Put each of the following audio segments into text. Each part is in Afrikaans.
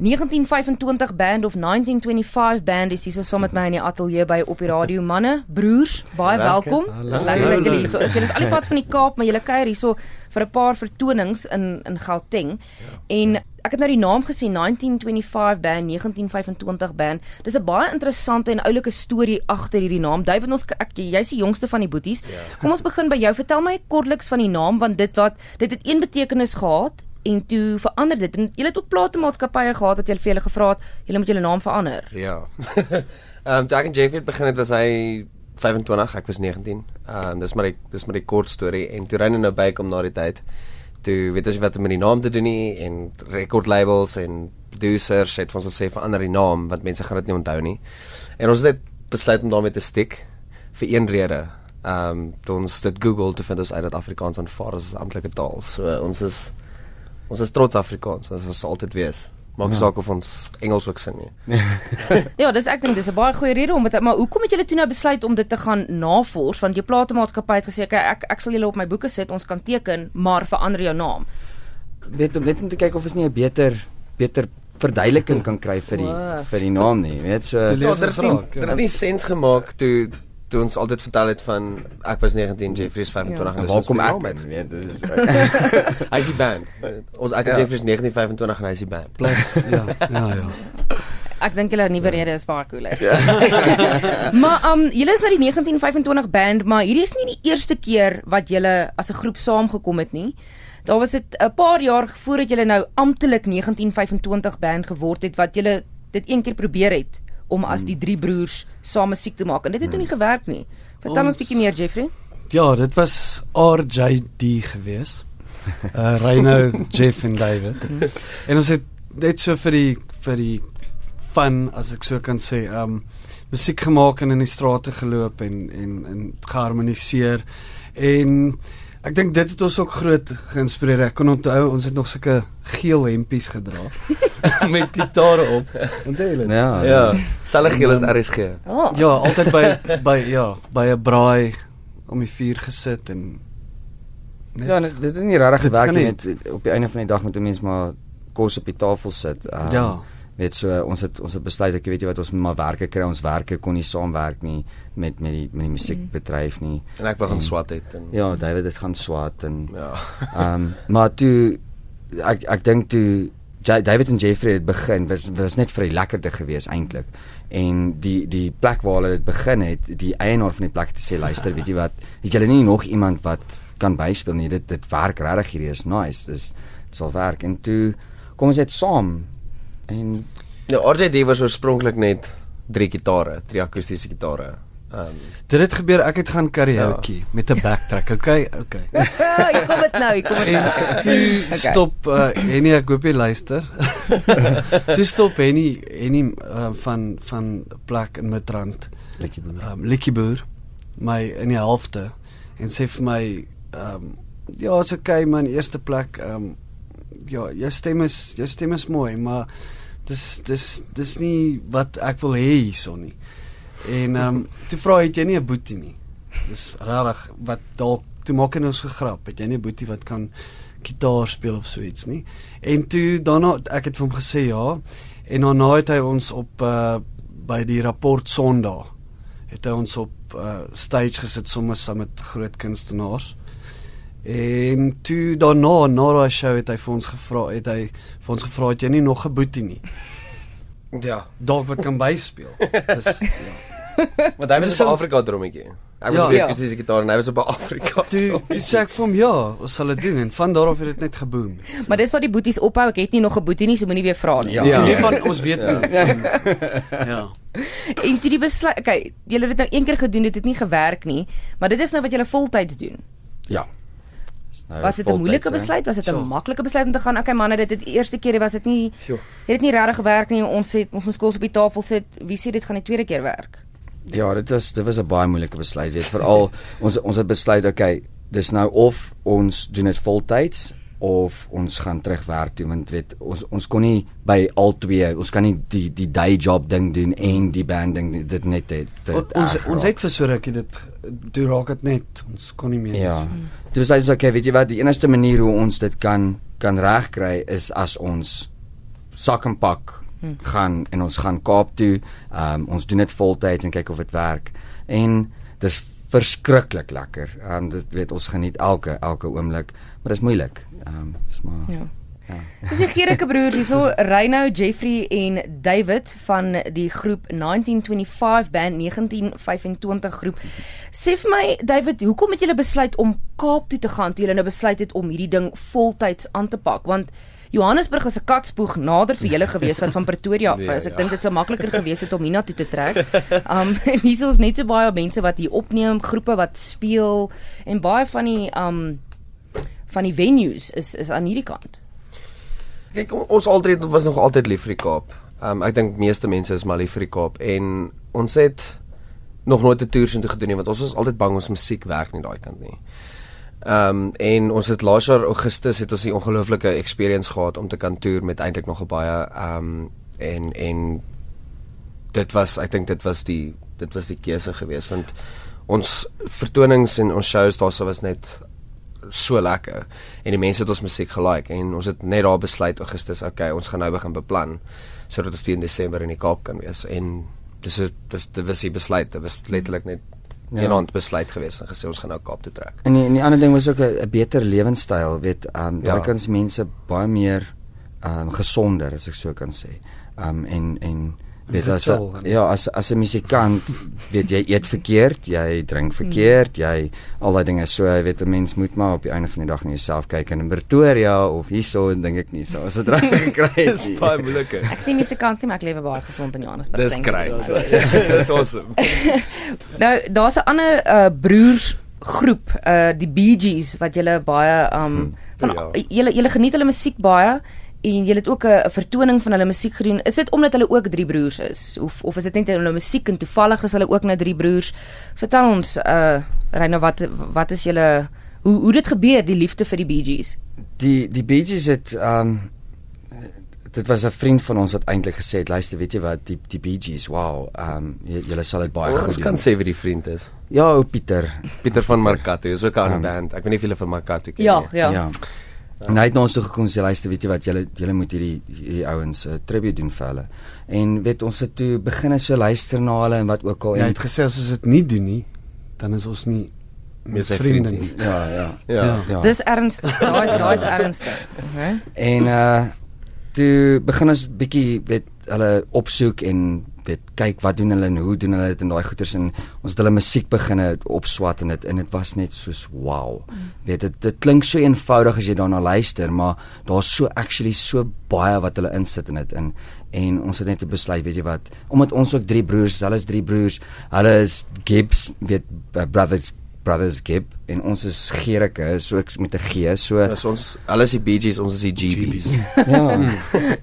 1925 band of 1925 band is hier so saam met my in die ateljee by op die radio manne, broers, baie welkom. Dis lekker dat julle hier so is. Julle is al die pad van die Kaap, maar julle kuier hierso vir 'n paar vertonings in in Gauteng. En ek het nou die naam gesien 1925 band, 1925 band. Dis 'n baie interessante en oulike storie agter hierdie naam. David ons ek jy's die jongste van die boeties. Kom ons begin by jou. Vertel my kortliks van die naam want dit wat dit het een betekenis gehad en toe verander dit. En julle het ook platemaatskappye gehad wat julle vir julle gevra het, julle moet julle naam verander. Ja. Ehm um, ek en Jeffrey het begin het was hy 25, ek was 19. Ehm um, dis maar die dis maar die kort storie en toe ry hy nou by kom na die tyd. Toe weet as jy wat met die naam te doen nie en record labels en producers het ons gesê verander die naam want mense gaan dit nie onthou nie. En ons het net besluit om daarmee te stiek vir een rede. Ehm um, ons dit Google te vind ons uit dat Afrikaans aanvaar as 'n amptelike taal. So ons is ons is trots Afrikaans. Ons sal altyd wees. Maak nie ja. saak of ons Engels ook sing nie. ja, dis ek dink dis 'n baie goeie rede om dit maar hoekom het julle toe nou besluit om dit te gaan navors want jou platemaatskappy het gesê ek ek sal julle op my boeke sit, ons kan teken, maar verander jou naam. Weet om net om te kyk of ons nie 'n beter beter verduideliking kan kry vir die vir die naam nie. Weet so. Ja, dit het nie, ja. sens gemaak toe toe ons altyd vertel het van ek was 19 Jeffrey is 25 ja. en waar kom ek met weet dis hy is die band ons ek ja. Jeffrey is 1925 en hy is die band plus ja ja ja Ek dink julle nuwe rede is baie cooler. Ja. maar um julle is nou die 1925 band, maar hierdie is nie die eerste keer wat julle as 'n groep saamgekom het nie. Daar was dit 'n paar jaar voordat julle nou amptelik 1925 band geword het wat julle dit een keer probeer het om as die drie broers saam musiek te maak en dit het toe nie gewerk nie. Vertel ons, ons bietjie meer Jeffrey. Ja, dit was RJD gewees. Uh Reino, Jeff en David. en ons het net so vir die vir die fun as ek so kan sê, um musiek gemaak en in die strate geloop en en en geharmoniseer en Ek dink dit het ons ook groot geïnspireer. Ek kon onthou ons het nog sulke geel hempies gedra met gitare op. Onthou jy? Ja. Ja. Selle geel is RSG. Oh. Ja, altyd by by ja, by 'n braai om die vuur gesit en net Ja, dit het nie regtig gewerk nie. Op die einde van die dag moet 'n mens maar kos op die tafel sit. Um, ja weet so ons het ons het besluit ek weet jy wat ons moet maar werke kry ons werke kon nie saamwerk nie met met die met die musiekbedryf nie. En ek wou gaan swat het en ja David het gaan swat en ja. ehm um, maar toe ek ek dink toe David en Jeffrey het begin was was net vir die lekkerte gewees eintlik en die die plek waar hulle dit begin het die eienaar van die plek het gesê luister weet jy wat het julle nie nog iemand wat kan byspeel nie? Dit dit werk regtig hierdie is nice dis dit sal werk. En toe kom ons net saam En ja, RJD was oorspronklik net drie gitare, drie akoestiese gitare. Ehm um, dit het gebeur ek het gaan karaoke ja. met 'n backtrack. Okay, okay. Ek kom dit nou, ek kom dit nou. Toe okay. stop uh, Henny, ek hoop jy luister. Toe stop Henny Henny uh, van van plek in Midrand. Likkieboer. Ehm um, Likkieboer my in die helfte en sê vir my ehm um, ja, is okay man, eerste plek ehm um, ja, jou stem is jou stem is mooi, maar dis dis dis nie wat ek wil hê hierson nie. En ehm um, toe vra het jy nie 'n boetie nie. Dis rarig wat dalk toe maak en ons gegrap. Het jy nie 'n boetie wat kan gitaar speel of so iets nie? En toe daarna ek het vir hom gesê ja en daarna het hy ons op uh by die rapport Sondag het hy ons op uh stage gesit sommer saam met groot kunstenaars. En toe daarna na daai show het hy vir ons gevra, het hy vir ons gevra het jy nie nog 'n boetie nie. Ja, dalk wat kan byspeel. Dis ja. Maar daai was 'n Afrika drommetjie. Ek was ja, besig ja. gitaar en hy was op Afrika. Toe toe sê ek vir hom ja, ons sal dit doen en van daar af het dit net geboom. Maar dis wat die boeties ophou. Ek het nie nog 'n boetie nie, so moenie weer vra nie. Ja, ja. nie van ons weet nie. Ja. ja. En toe die besluit, okay, julle het dit nou een keer gedoen, dit het nie gewerk nie, maar dit is nou wat julle voltyds doen. Ja. Nou, was dit 'n moeilike besluit? Was dit 'n maklike besluit om te gaan? Okay manne, dit het die eerste keer was dit nie het dit nie regtig gewerk nie. Ons het ons moes kos op die tafel sit. Wie sê dit gaan die tweede keer werk? Ja, dit was dit was 'n baie moeilike besluit. Weet veral ons ons het besluit okay, dis nou of ons doen dit voltyds of ons gaan terug werk toe want weet ons ons kon nie by al twee ons kan nie die die day job ding doen en die band ding dit net dit, dit ons ons het vir so rukkie dit toe raak dit net ons kon nie meer ja dit was also okay weet jy wat die enigste manier hoe ons dit kan kan regkry is as ons sak en pak hmm. gaan en ons gaan Kaap toe. Ehm um, ons doen dit voltyds en kyk of dit werk. En dis verskriklik lekker. Ehm um, dit weet ons geniet elke elke oomblik, maar dis moeilik. Ehm um, dis maar Ja. Dis die Gerike broers hierso, Reynou, Jeffrey en David van die groep 1925 band 1925 groep. Sê vir my David, hoekom het julle besluit om Kaap toe te gaan toe julle nou besluit het om hierdie ding voltyds aan te pak? Want Johannesburg is 'n katspoeg nader vir julle gewees wat van Pretoria af is. Ek dink dit sou makliker gewees het om hiernatoe te trek. Um en hier is ons net so baie mense wat hier opneem, groepe wat speel en baie van die um van die venues is is aan hierdie kant. Kyk, on- ons altyd was nog altyd lief vir die Kaap. Um ek dink meeste mense is maar lief vir die Kaap en ons het nog nooit 'n toer so toe gedoen nie want ons was altyd bang ons musiek werk nie daai kant nie. Um en ons het laas jaar Augustus het ons 'n ongelooflike experience gehad om te kan toer met eintlik nog 'n baie um en en dit was ek dink dit was die dit was die keuse geweest want ons vertonings en ons shows daarso was net so lekker en die mense het ons musiek gelike en ons het net daar besluit Augustus okay ons gaan nou begin beplan sodat ons teen Desember in die Kaap kan wees en dis dis dit was die besluit dit was letterlik net Ja. ja. eenhand besluit geweest en gesê ons gaan nou Kaap toe trek En die, en die ander ding was ook 'n 'n beter lewenstyl, weet, ehm um, daai Ja. kans mense baie meer ehm um, gesonder as ek so kan sê. Ehm um, en en weet as a, ja, as as 'n musikant, weet jy eet verkeerd, jy drink verkeerd, jy al daai dinge. So jy weet 'n mens moet maar op die einde van die dag na jouself kyk en in Pretoria of hierso en dink ek nie so. As dit reg gekry het. dis baie moeiliker Ek sien musikant nie, maar ek lewe baie gesond in Johannesburg. dis great dis awesome Nou, daar's 'n ander uh broers groep, uh die Bee Gees wat julle baie um van Ja. julle julle geniet hulle musiek baie en julle het ook 'n vertoning van hulle musiek gedoen. Is dit omdat hulle ook drie broers is of of is dit net hulle musiek en toevallig is hulle ook nou drie broers? Vertel ons uh Reina wat wat is julle hoe hoe dit gebeur die liefde vir die Bee Gees? Die die Bee Gees het ehm um, dit was 'n vriend van ons wat eintlik gesê het, luister, weet jy wat, die die Bee Gees, wow, ehm um, julle sal dit baie goed ons doen. kan sê wie die vriend is Ja, o Pieter. Pieter van Marcato is ook 'n Um, band ek weet nie of julle van Marcato ken Ja, nie. ja. Ja. En hy het na ons toe gekom en sê luister, weet jy wat, julle julle moet hierdie hierdie ouens 'n uh, tribute doen vir hulle. En weet ons het toe begin so luister na hulle en wat ook al Jy en het gesê as ons dit nie doen nie, dan is ons nie Meer sy vriende vriend nie. ja, ja. ja, Ja. Ja. Dis ernstig. Daai is daai is ernstig. Okay? En uh toe begin ons bietjie weet hulle opsoek en weet kyk wat doen hulle en hoe doen hulle dit en daai goeters en ons het hulle musiek begine opswat en dit en dit was net soos wow. Weet dit dit klink so eenvoudig as jy daarna luister, maar daar's so actually so baie wat hulle insit in dit in en ons het net besluit, weet jy wat, omdat ons ook drie broers is, hulle is drie broers. Hulle is Gibbs, weet uh, brothers brothers Gibb en ons is Gerike, so ek met 'n G, so Dis ons hulle is die Bee Gees, ons is die GBs. Ja.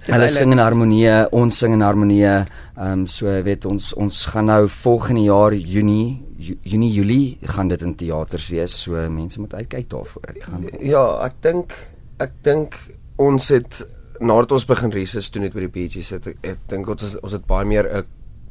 Hulle sing in harmonie, ons sing in harmonie. Ehm um, so weet ons ons gaan nou volgende jaar Junie Ju- Junie Julie gaan dit in teaters wees. So mense moet uitkyk daarvoor. Dit gaan Ja, ek dink ek dink ons het nadat ons begin research doen het by die Bee Gees, het ek, ek dink ons ons het baie meer 'n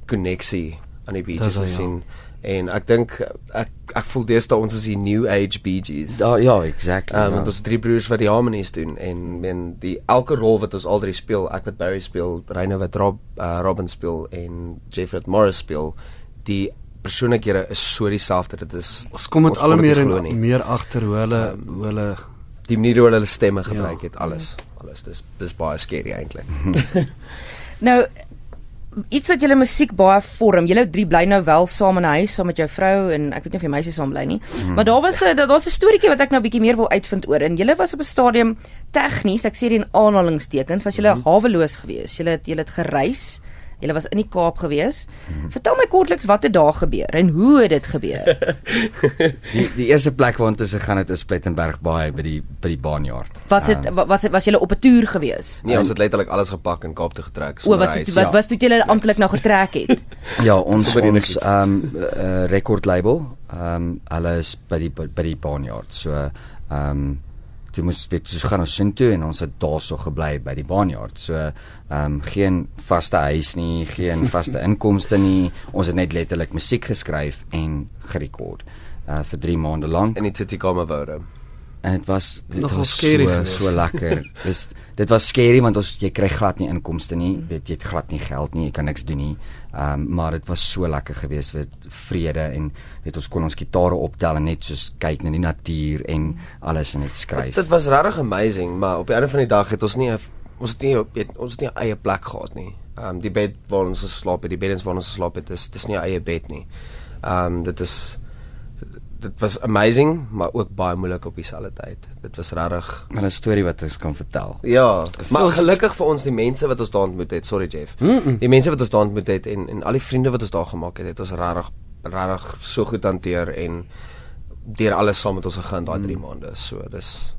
koneksie aan die Bee Gees al, ja. En ek dink ek ek voel deesdae ons is die new age Bee Gees. da, ja, exactly. Ehm um, ja. ons drie broers wat die harmonies doen en en die elke rol wat ons al drie speel, ek wat Barry speel, Reyne wat Rob uh, Robin speel en Jeffrey Morris speel, die persoonlikhede is so dieselfde. Dit is Ons kom met ons al dit meer en meer agter hoe hulle hoe hulle die manier hoe hulle stemme gebruik Ja. het, alles. Alles dis dis baie scary eintlik. Nou iets wat julle musiek baie vorm. Julle drie bly nou wel saam in 'n huis saam met jou vrou en ek weet nie of jy meisie saam bly nie. Mm. Maar daar was 'n daar- daar's 'n storieetjie wat ek nou bietjie meer wil uitvind oor. En julle was op 'n stadium tegnies, ek sê dit in aanhalingstekens, was julle mm. haweloos geweest. Julle het julle het gereis. Julle was in die Kaap geweest. Mm. Vertel my kortliks wat het daar gebeur en hoe het dit gebeur? die die eerste plek waar ons gegaan het is Plettenberg Baai by die by die baanjaard. Was dit Ehm, wa- was dit was julle op 'n toer geweest? Nee, ons het letterlik alles gepak en Kaap toe getrek. O, was dit was ja. was toe julle amptelik nou getrek het? Ja, ons die ons Nickies. ehm um, uh, record label, ehm um, hulle is by die by die baanjaard. So ehm um, toe moes weet ons gaan ons sin toe en ons het daarso gebly by die baanjaard. So ehm um, geen vaste huis nie, geen vaste inkomste nie. Ons het net letterlik musiek geskryf en gerekord uh vir 3 maande lank. in die Kamer woude. En dit was dit was so geweest. so lekker. Dis dit was scary want ons jy kry glad nie inkomste nie. Weet jy het glad nie geld nie, jy kan niks doen nie. Ehm um, maar dit was so lekker geweest met vrede en weet ons kon ons gitare optel en net soos kyk na die natuur en alles en net skryf. Dit was regtig amazing, maar op die einde van die dag het ons nie ons het nie weet, ons het nie 'n eie plek gehad nie. Ehm um, die bed waar ons geslaap het, die beddens waar ons geslaap het, is dis nie 'n eie bed nie. Ehm um, dit is dit was amazing, maar ook baie moeilik op dieselfde tyd. Dit was regtig 'n storie wat ons kan vertel. Ja, maar gelukkig vir ons die mense wat ons daar ontmoet het, sorry Jeff. Mm -mm. Die mense wat ons daar ontmoet het en en al die vriende wat ons daar gemaak het, het ons regtig regtig so goed hanteer en deur alles saam met ons gegaan daai 3 maande. So dis